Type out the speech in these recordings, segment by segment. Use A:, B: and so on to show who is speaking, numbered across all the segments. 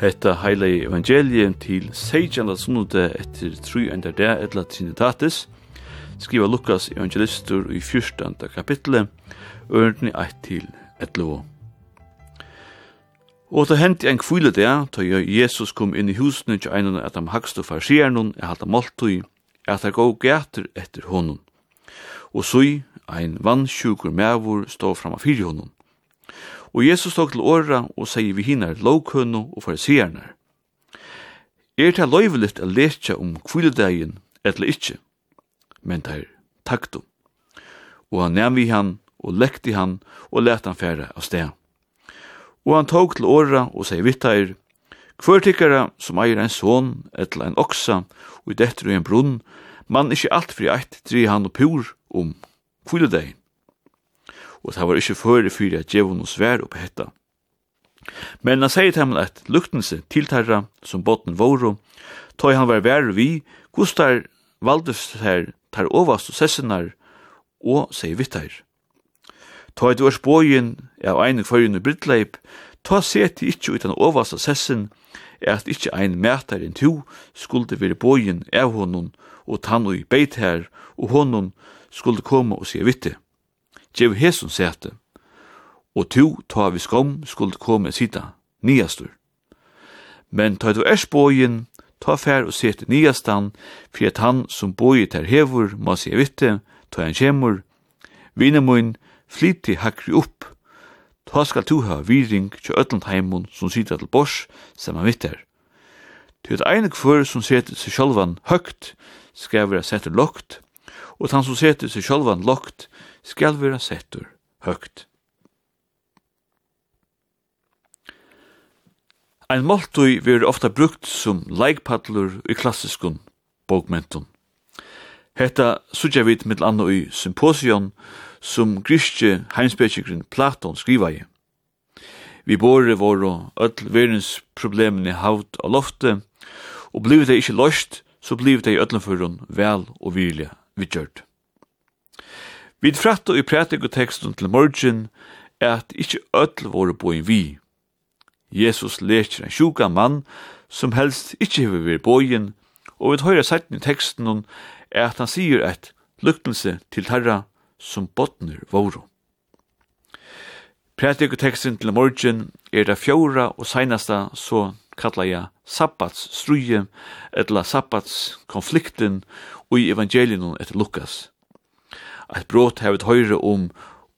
A: hetta heila evangelium til seijanda sunnude etter tru enda der etla trinitatis, skriva Lukas evangelistur i 14. kapitlet, ørendni 1 til 11. Og det hendte en kvile der, da Jesus kom inn i husene til en av de hakste farsierne, er halte måltøy, at jeg gå gæter etter honom. Og så ein vannsjukur mævur stå fram av fyrir honom. Og Jesus tok til åra og sier vi hinner lovkunno og fariseerne. Er det løyveligt å lete om kvildedagen eller ikkje? Men det er taktum. Og han nevn vi han og lekti han og let han fære av sted. Og han tok til åra og sier vittar, Hver tikkara som eier en son, etla en oksa, og i dette og en brunn, man ikkje alt fri eit, dri han og pur om kvildedagen og det var ikke føre fyrir at djevon noe svær oppe hetta. Men han sier til at luktense tiltarra som botten våro, tog han var vær vi, gustar valdes her tar ovast og sessinar og sier vittar. Ta et års bojen av ein førjende brittleip, ta seti ikkje utan ovast og sessin, er at ikkje ein mætar enn to skulde vire bojen av honom og tann og beit her, og honom skulde koma og sier vittar gjev hesun sete, og tu ta vi skom skuld komme sita, niastur. Men ta du ers bojen, ta fær og sete niastan, for at han som boi ter hevur, må se vitte, ta han kjemur, vinemoin, flyti hakri upp, ta skal tu ha viring til ötlandheimun som sita til bors, saman vitter. Til et einig kvör som sete seg sjálvan høgt, skal vera setur lokt, og han som sete seg sjálvan lokt, skal vera settur høgt. Ein måltøy verður ofta brukt sum leikpadlur í klassiskun bókmentum. Hetta sutja vit mitt anna í symposion sum grískje heimspekikrin Platon skriva i. Vi bore våre öll verens problemen i haut og lofte, og blivet det ikkje løst, så blivet det i öllumfyrun vel og virlig vidgjørt. Vi frættu i tekstun til morgen at ikkje öll våre boin vi. Jesus lekir en sjuka mann som helst ikkje hefur vi boin, og vi høyra sætten i teksten er at han sier et luktelse til tarra som botner våro. tekstun til morgen er det fjóra og seinasta så kalla jeg sabbats struje, etla sabbats konflikten og i evangelien etter Lukas eit brot hevet høyre om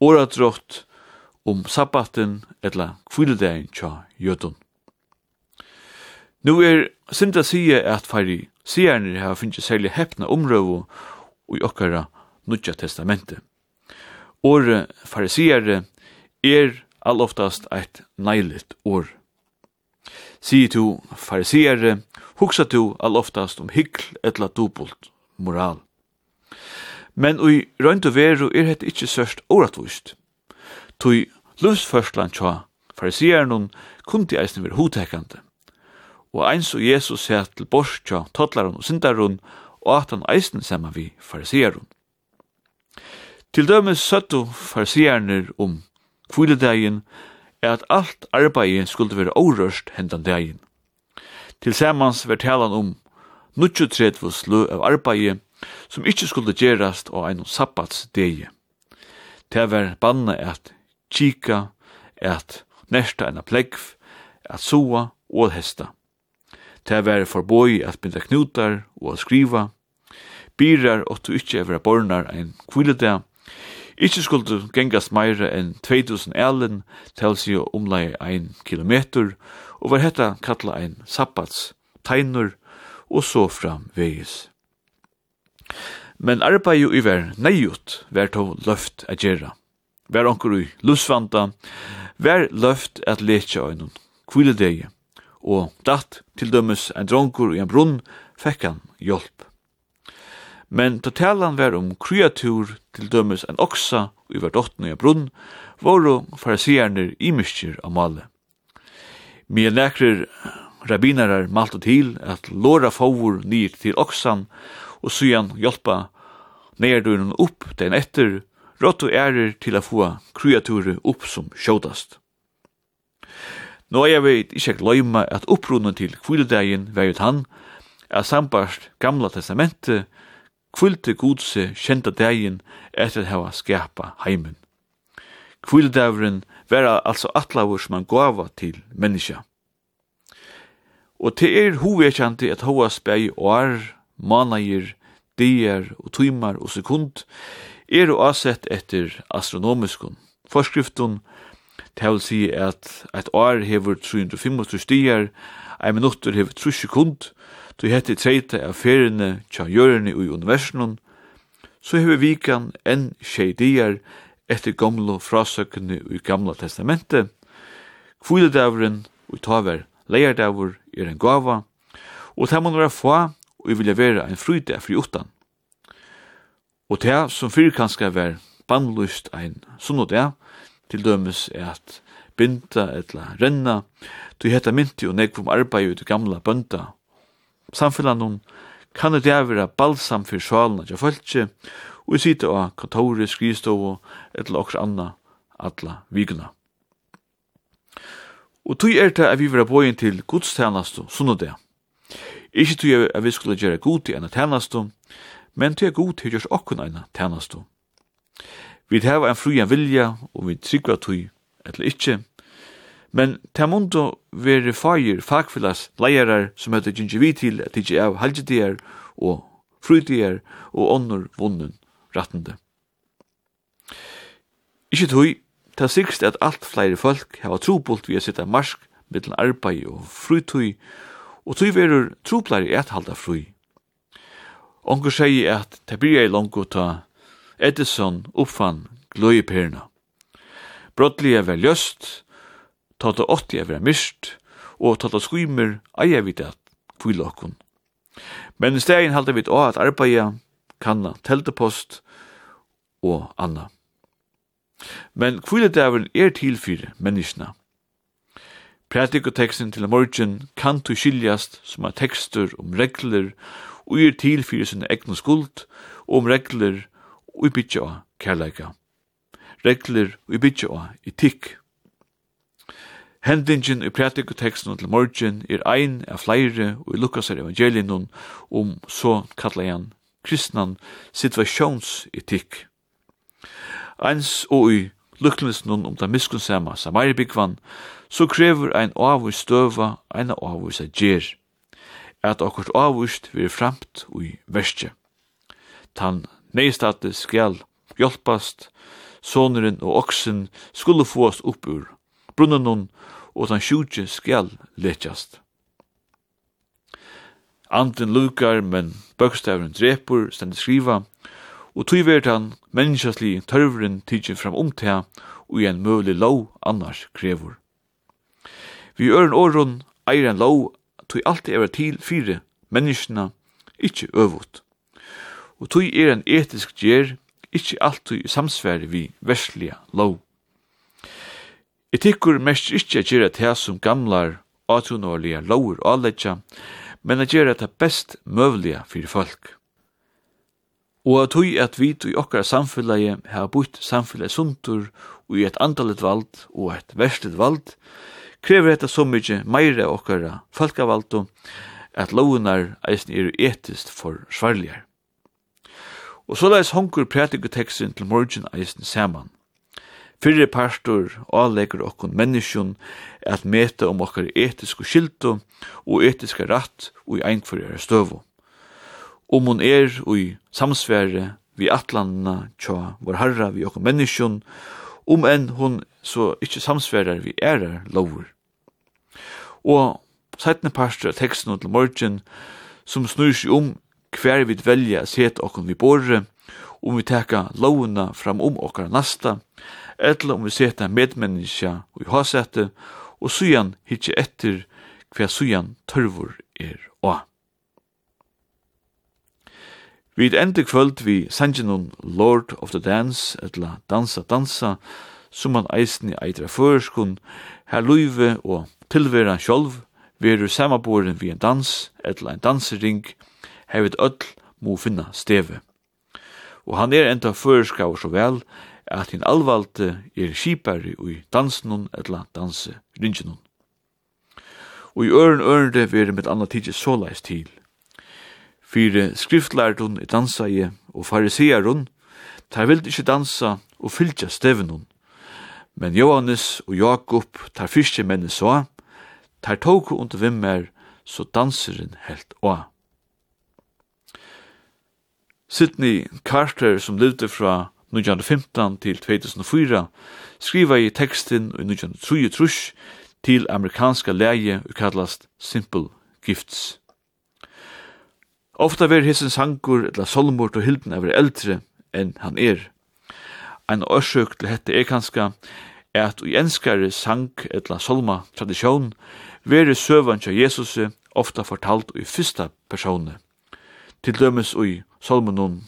A: åradrott, om sabbaten, etla kvildein tja jødun. Nú er synd að sige at færi sierne har finnst særlig heppna omrøvo i okkara nudja testamentet. Åre farisere er alloftast eit neiligt år. Sige tu farisere, hugsa tu alloftast om hikl etla dubult moral men ui røynd og veru er hett ikkje sørst åratvust. Tui lufsførslan tja farisieren kundi eisne vir hotekande. Og eins og Jesus sier til bors tja totlaren og syndaren og at han eisne sema vi farisieren. Til dømes søttu farisierne om kviledegin er at alt arbeid skulle være orørst hendan degin. Tilsammans var talan om 33 lø av arbeid som ikkje skulle gjerast av ein sabbats degi. Det var banna at kika, at nesta en plegv, at soa og hesta. Det var forboi at binda knutar og at skriva. Birar åttu ikkje evra bornar ein kviledeg. Ikkje skulle gengast meira enn 2000 elen, telsi og omlai ein kilometer, og var hetta kalla ein sabbats, teinur, og så fram vegis. Men arbeidet i ver neiut ver to løft a gjerra. Ver onkur i lusvanda, ver løft at letja oinun, kvile degi. og datt til dømes en dronkur i en brunn, fekk han hjelp. Men to talan ver om kreatur til dømes en oksa i ver dotten i en brunn, voru farasierner i myskjer av male. Mye nekrir rabbinarar malte til at lora fovur nyr til oksan, og syan hjelpa nærduren opp den etter, rått og ærer til å få kreaturer opp som sjådast. Nå er jeg vet ikke gløyma at opprunnen til kvildedagen var jo han, at sambarst gamla testamentet kvilde godse kjenta dagen etter å hava skapa heimen. Kvildavren var altså atlavur som han gava til menneska. Og til er hovekjante at hova spei år manager, dier og tímar og sekund er å avsett etter astronomiskun. Forskriftun til å si at et år hever 325 dier, ein minutter hever 3 sekund, Du heter treita av feriene tja jørene i universen, så hever vikan enn tjeidier etter gamle frasøkene i gamla testamentet. Kviledavren og taver leierdavur er en gava, og det man være få og jeg vilja være en fryde fri utan. Og det som fyrir kanskje var bannlyst ein sunn og det, til dømes er at binda eller renna, du heta mynti og nekvum arbeid ut gamla bønda. Samfellan kan det vera balsam fyrir sjalna til fölkje, og sita av kontoret, skrivstovo, eller okkur anna, alla vikuna. Og tog er det at vi vera bøyen til gudstjenast og sunnodea. Ikke tog at vi skulle gjøre god til en tænastu, men tog at god til å gjøre okken en tænastu. Vi hava en frujan vilja, og vi trygger tog, eller ikke. men til mundo være fagir fagfyllas leierar som heter gyngi vi til at ikke er halvdier og frutier og ånder vunnen rattende. Ikke tog, ta sikst at alt flere folk hava trobult vi a sitta marsk mittel arbeid og frutui, og tog verur truplari et halda fri. Onkur segi at det byrja i longu ta Edison uppfann gløyperna. Brottlige var ljøst, ta ta åttige var mist, og ta ta skymer eia vid at kvilokkun. Men i stegin halda vi å at arbeida, kanna teltepost og anna. Men kviledavren er til fyrir menneskene. Prædikoteksten til morgen kan du skiljast som er tekster om regler og er til fyrir sinne egnu skuld og om regler og i bytja av kærleika. Regler og i bytja av etikk. Hendingen i prædikoteksten til morgen er ein av flere og i Lukas er evangelien om så kallar han kristnan situasjonsetikk. Eins og i lukkelsen om det miskunnsamme samaribikvann, så krever ein avvist støva, ein avvist a gjer, at akkurt avvist vil framt ui verste. Tan neistate skal hjelpast, soneren og oksen skulle fås upp ur brunnen og tan sjúkje skal letjast. Anten lukar, men bøkstavren drepur, stendet skriva, og tog vært han menneskaslig tørvren tidsin fram om til og i en møvlig lov annars krevur. Vi øren åren eier en lov tog alltid er til fire menneskene, ikkje øvut. Og tog er en etisk gjer, ikkje alltid samsvære vi verslige lov. Etikkur mest ikkje gjerra til som gamlar atunårlige lover og alletja, men a gjerra til best møvlige fyrir folk. Og at hui at vi i okkara samfellegi har bútt samfellegi sundur og i et andalit vald og et verslit vald, krever etta så mykje meire okkara falkavaldu at lovunar eisen er etist for svarligar. Og så leis hongur prætikuteksten til morgen eisen saman. Fyrre pastor avlegger okkun menneskjun at meta om okkar etisku skildu og etiska ratt og i einkvarjara støvu om hon er ui samsvære vi atlanna tja vår herra vi okkur menneskjon, om enn hon så ikkje samsvære vi ærar lovur. Og sættne parster av teksten til morgen, som snur seg om hver vi velja set okkur vi borre, om vi teka lovuna fram om okkar nasta, eller om vi seta medmenneskja og i hasete, og sujan hitje etter hver sujan tørvor er og. Vi et enda kvöld vi sangenon Lord of the Dance, etla Dansa Dansa, som man eisen i eitra føreskun, her luive og tilvera sjolv, veru samaboren vi en dans, etla en dansering, hevet öll må finna steve. Og han er enda føreskaver så vel, at hin alvalte er skipari ui dansenon etla danse ringenun. Og i øren ørende veru med anna tidsi såleis til – Fyre skriftlærdun i dansaie og farisearun, tar vild ikkje dansa og fylgja stevnun. Men Johannes og Jakob tar fyrste menn så, tar tåku under vimmer, så danseren helt å. Sidney Carter, som levde fra 1915 til 2004, skriva i tekstin i 1933 til amerikanska leie og kallast Simple Gifts. Ofta ver hissen sankur eller solmort og hilden er eldre enn han er. Ein årsøk til hette er kanska er at i enskare sank eller solma tradisjon veri søvan til Jesus ofta fortalt i fyrsta persone. Til dømes ui solmenon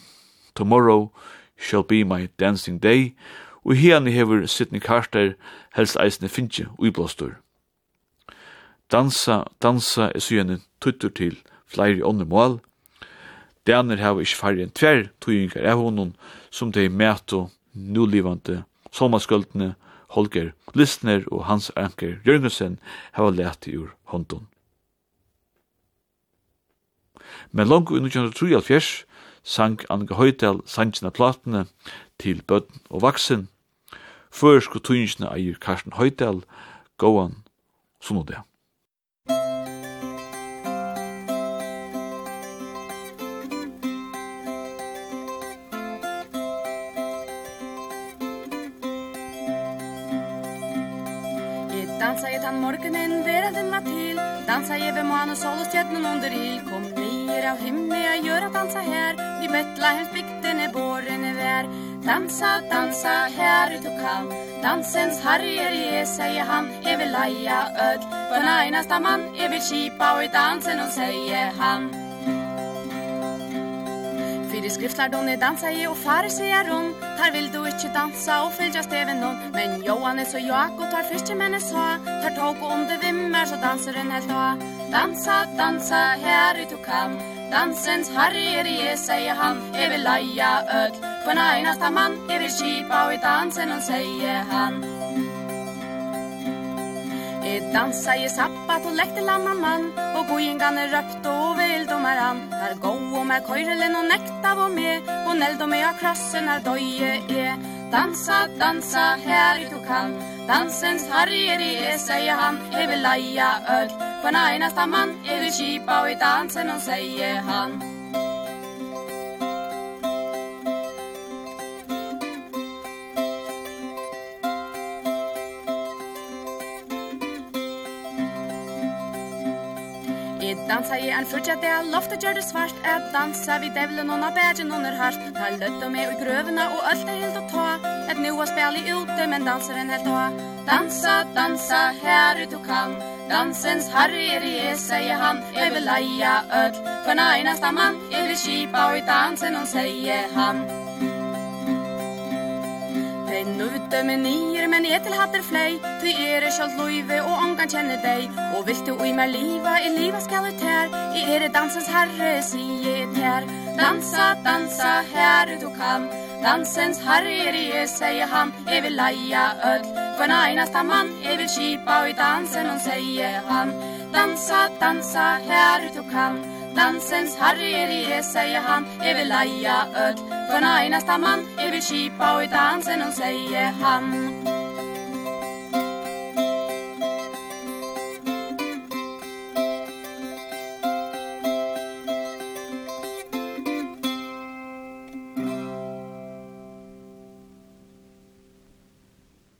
A: Tomorrow shall be my dancing day og hian hevur Sidney Carter helst eisne finnje ui blåstur. Dansa, dansa er syene tuttur til flere åndemål, Daner hava ikkje færre enn tver tøyingar av honom som tei mæto nulivande sommarsköldne Holger Listner og Hans Anker Jørgensen hava leti ur hånden. Men langt i 1973 sang Annika Høydal sangina platene til bøtten og vaksen. Førsku tøyingsna eier Karsten Høydal, gåan
B: sunnodea. den morgenen verden var til Dansa jeg ved man og solstjätten under il Kom nyer av himmel jeg gjør at dansa her I helt bygden er båren er vær Dansa, dansa her ut og kan. Dansens harrier je, sier han Jeg vil leia öd. En einasta mann Jeg vil kipa og i dansen og sier han. Fyri skriftlærdomne dansa i og fare seg er rund Tar vil du ikkje dansa og fylgja even noen Men Johannes og Jakob tar fyrste menne så Tar tog og om det vimmer så danser en helt av Dansa, dansa, her ut du kan Dansens harri er i jeg, sier han Jeg vil leia ødl, på en einasta mann Jeg vil skipa og i dansen, og sier han Dansa i sappat og lekte lamma mann og goingan är og och väl dom är go og gå och med køyrelen og nekta var med og näll dom med av krassen är døye är Dansa, dansa, i du kan Dansens harrier i säger han Jag vil leia øl for en enasta mann Jag vil kipa og i dansen og säger han dansa i en fyrtja del, loftet gjør det svart, et dansa vi devlen og nabægen under harst, ta og med i grøvene og alt er helt å ta, et noa spela ute, men danseren helt å Dansa, dansa, her ut du kan, dansens harri er i sier han, jeg vil leia øll, for næ, næsta mann, Jeg vil kipa og i dansen, og sier han. hatter med nier, men jeg til hatter flei, ty er ikke alt og ångan kjenner deg, og vil du i meg liva, i liva skal ut her, i er dansens herre, sier her, dansa, dansa, her du kan, dansens herre er jeg, sier han, jeg vil leia ødl, for en einasta mann, jeg vil kipa, og i dansen, og sier han, dansa, dansa, her du kan, Dansens herre er i säger han, Jeg vil leja öd. for en enasta mann Jeg vil kipa og i dansen og sier han.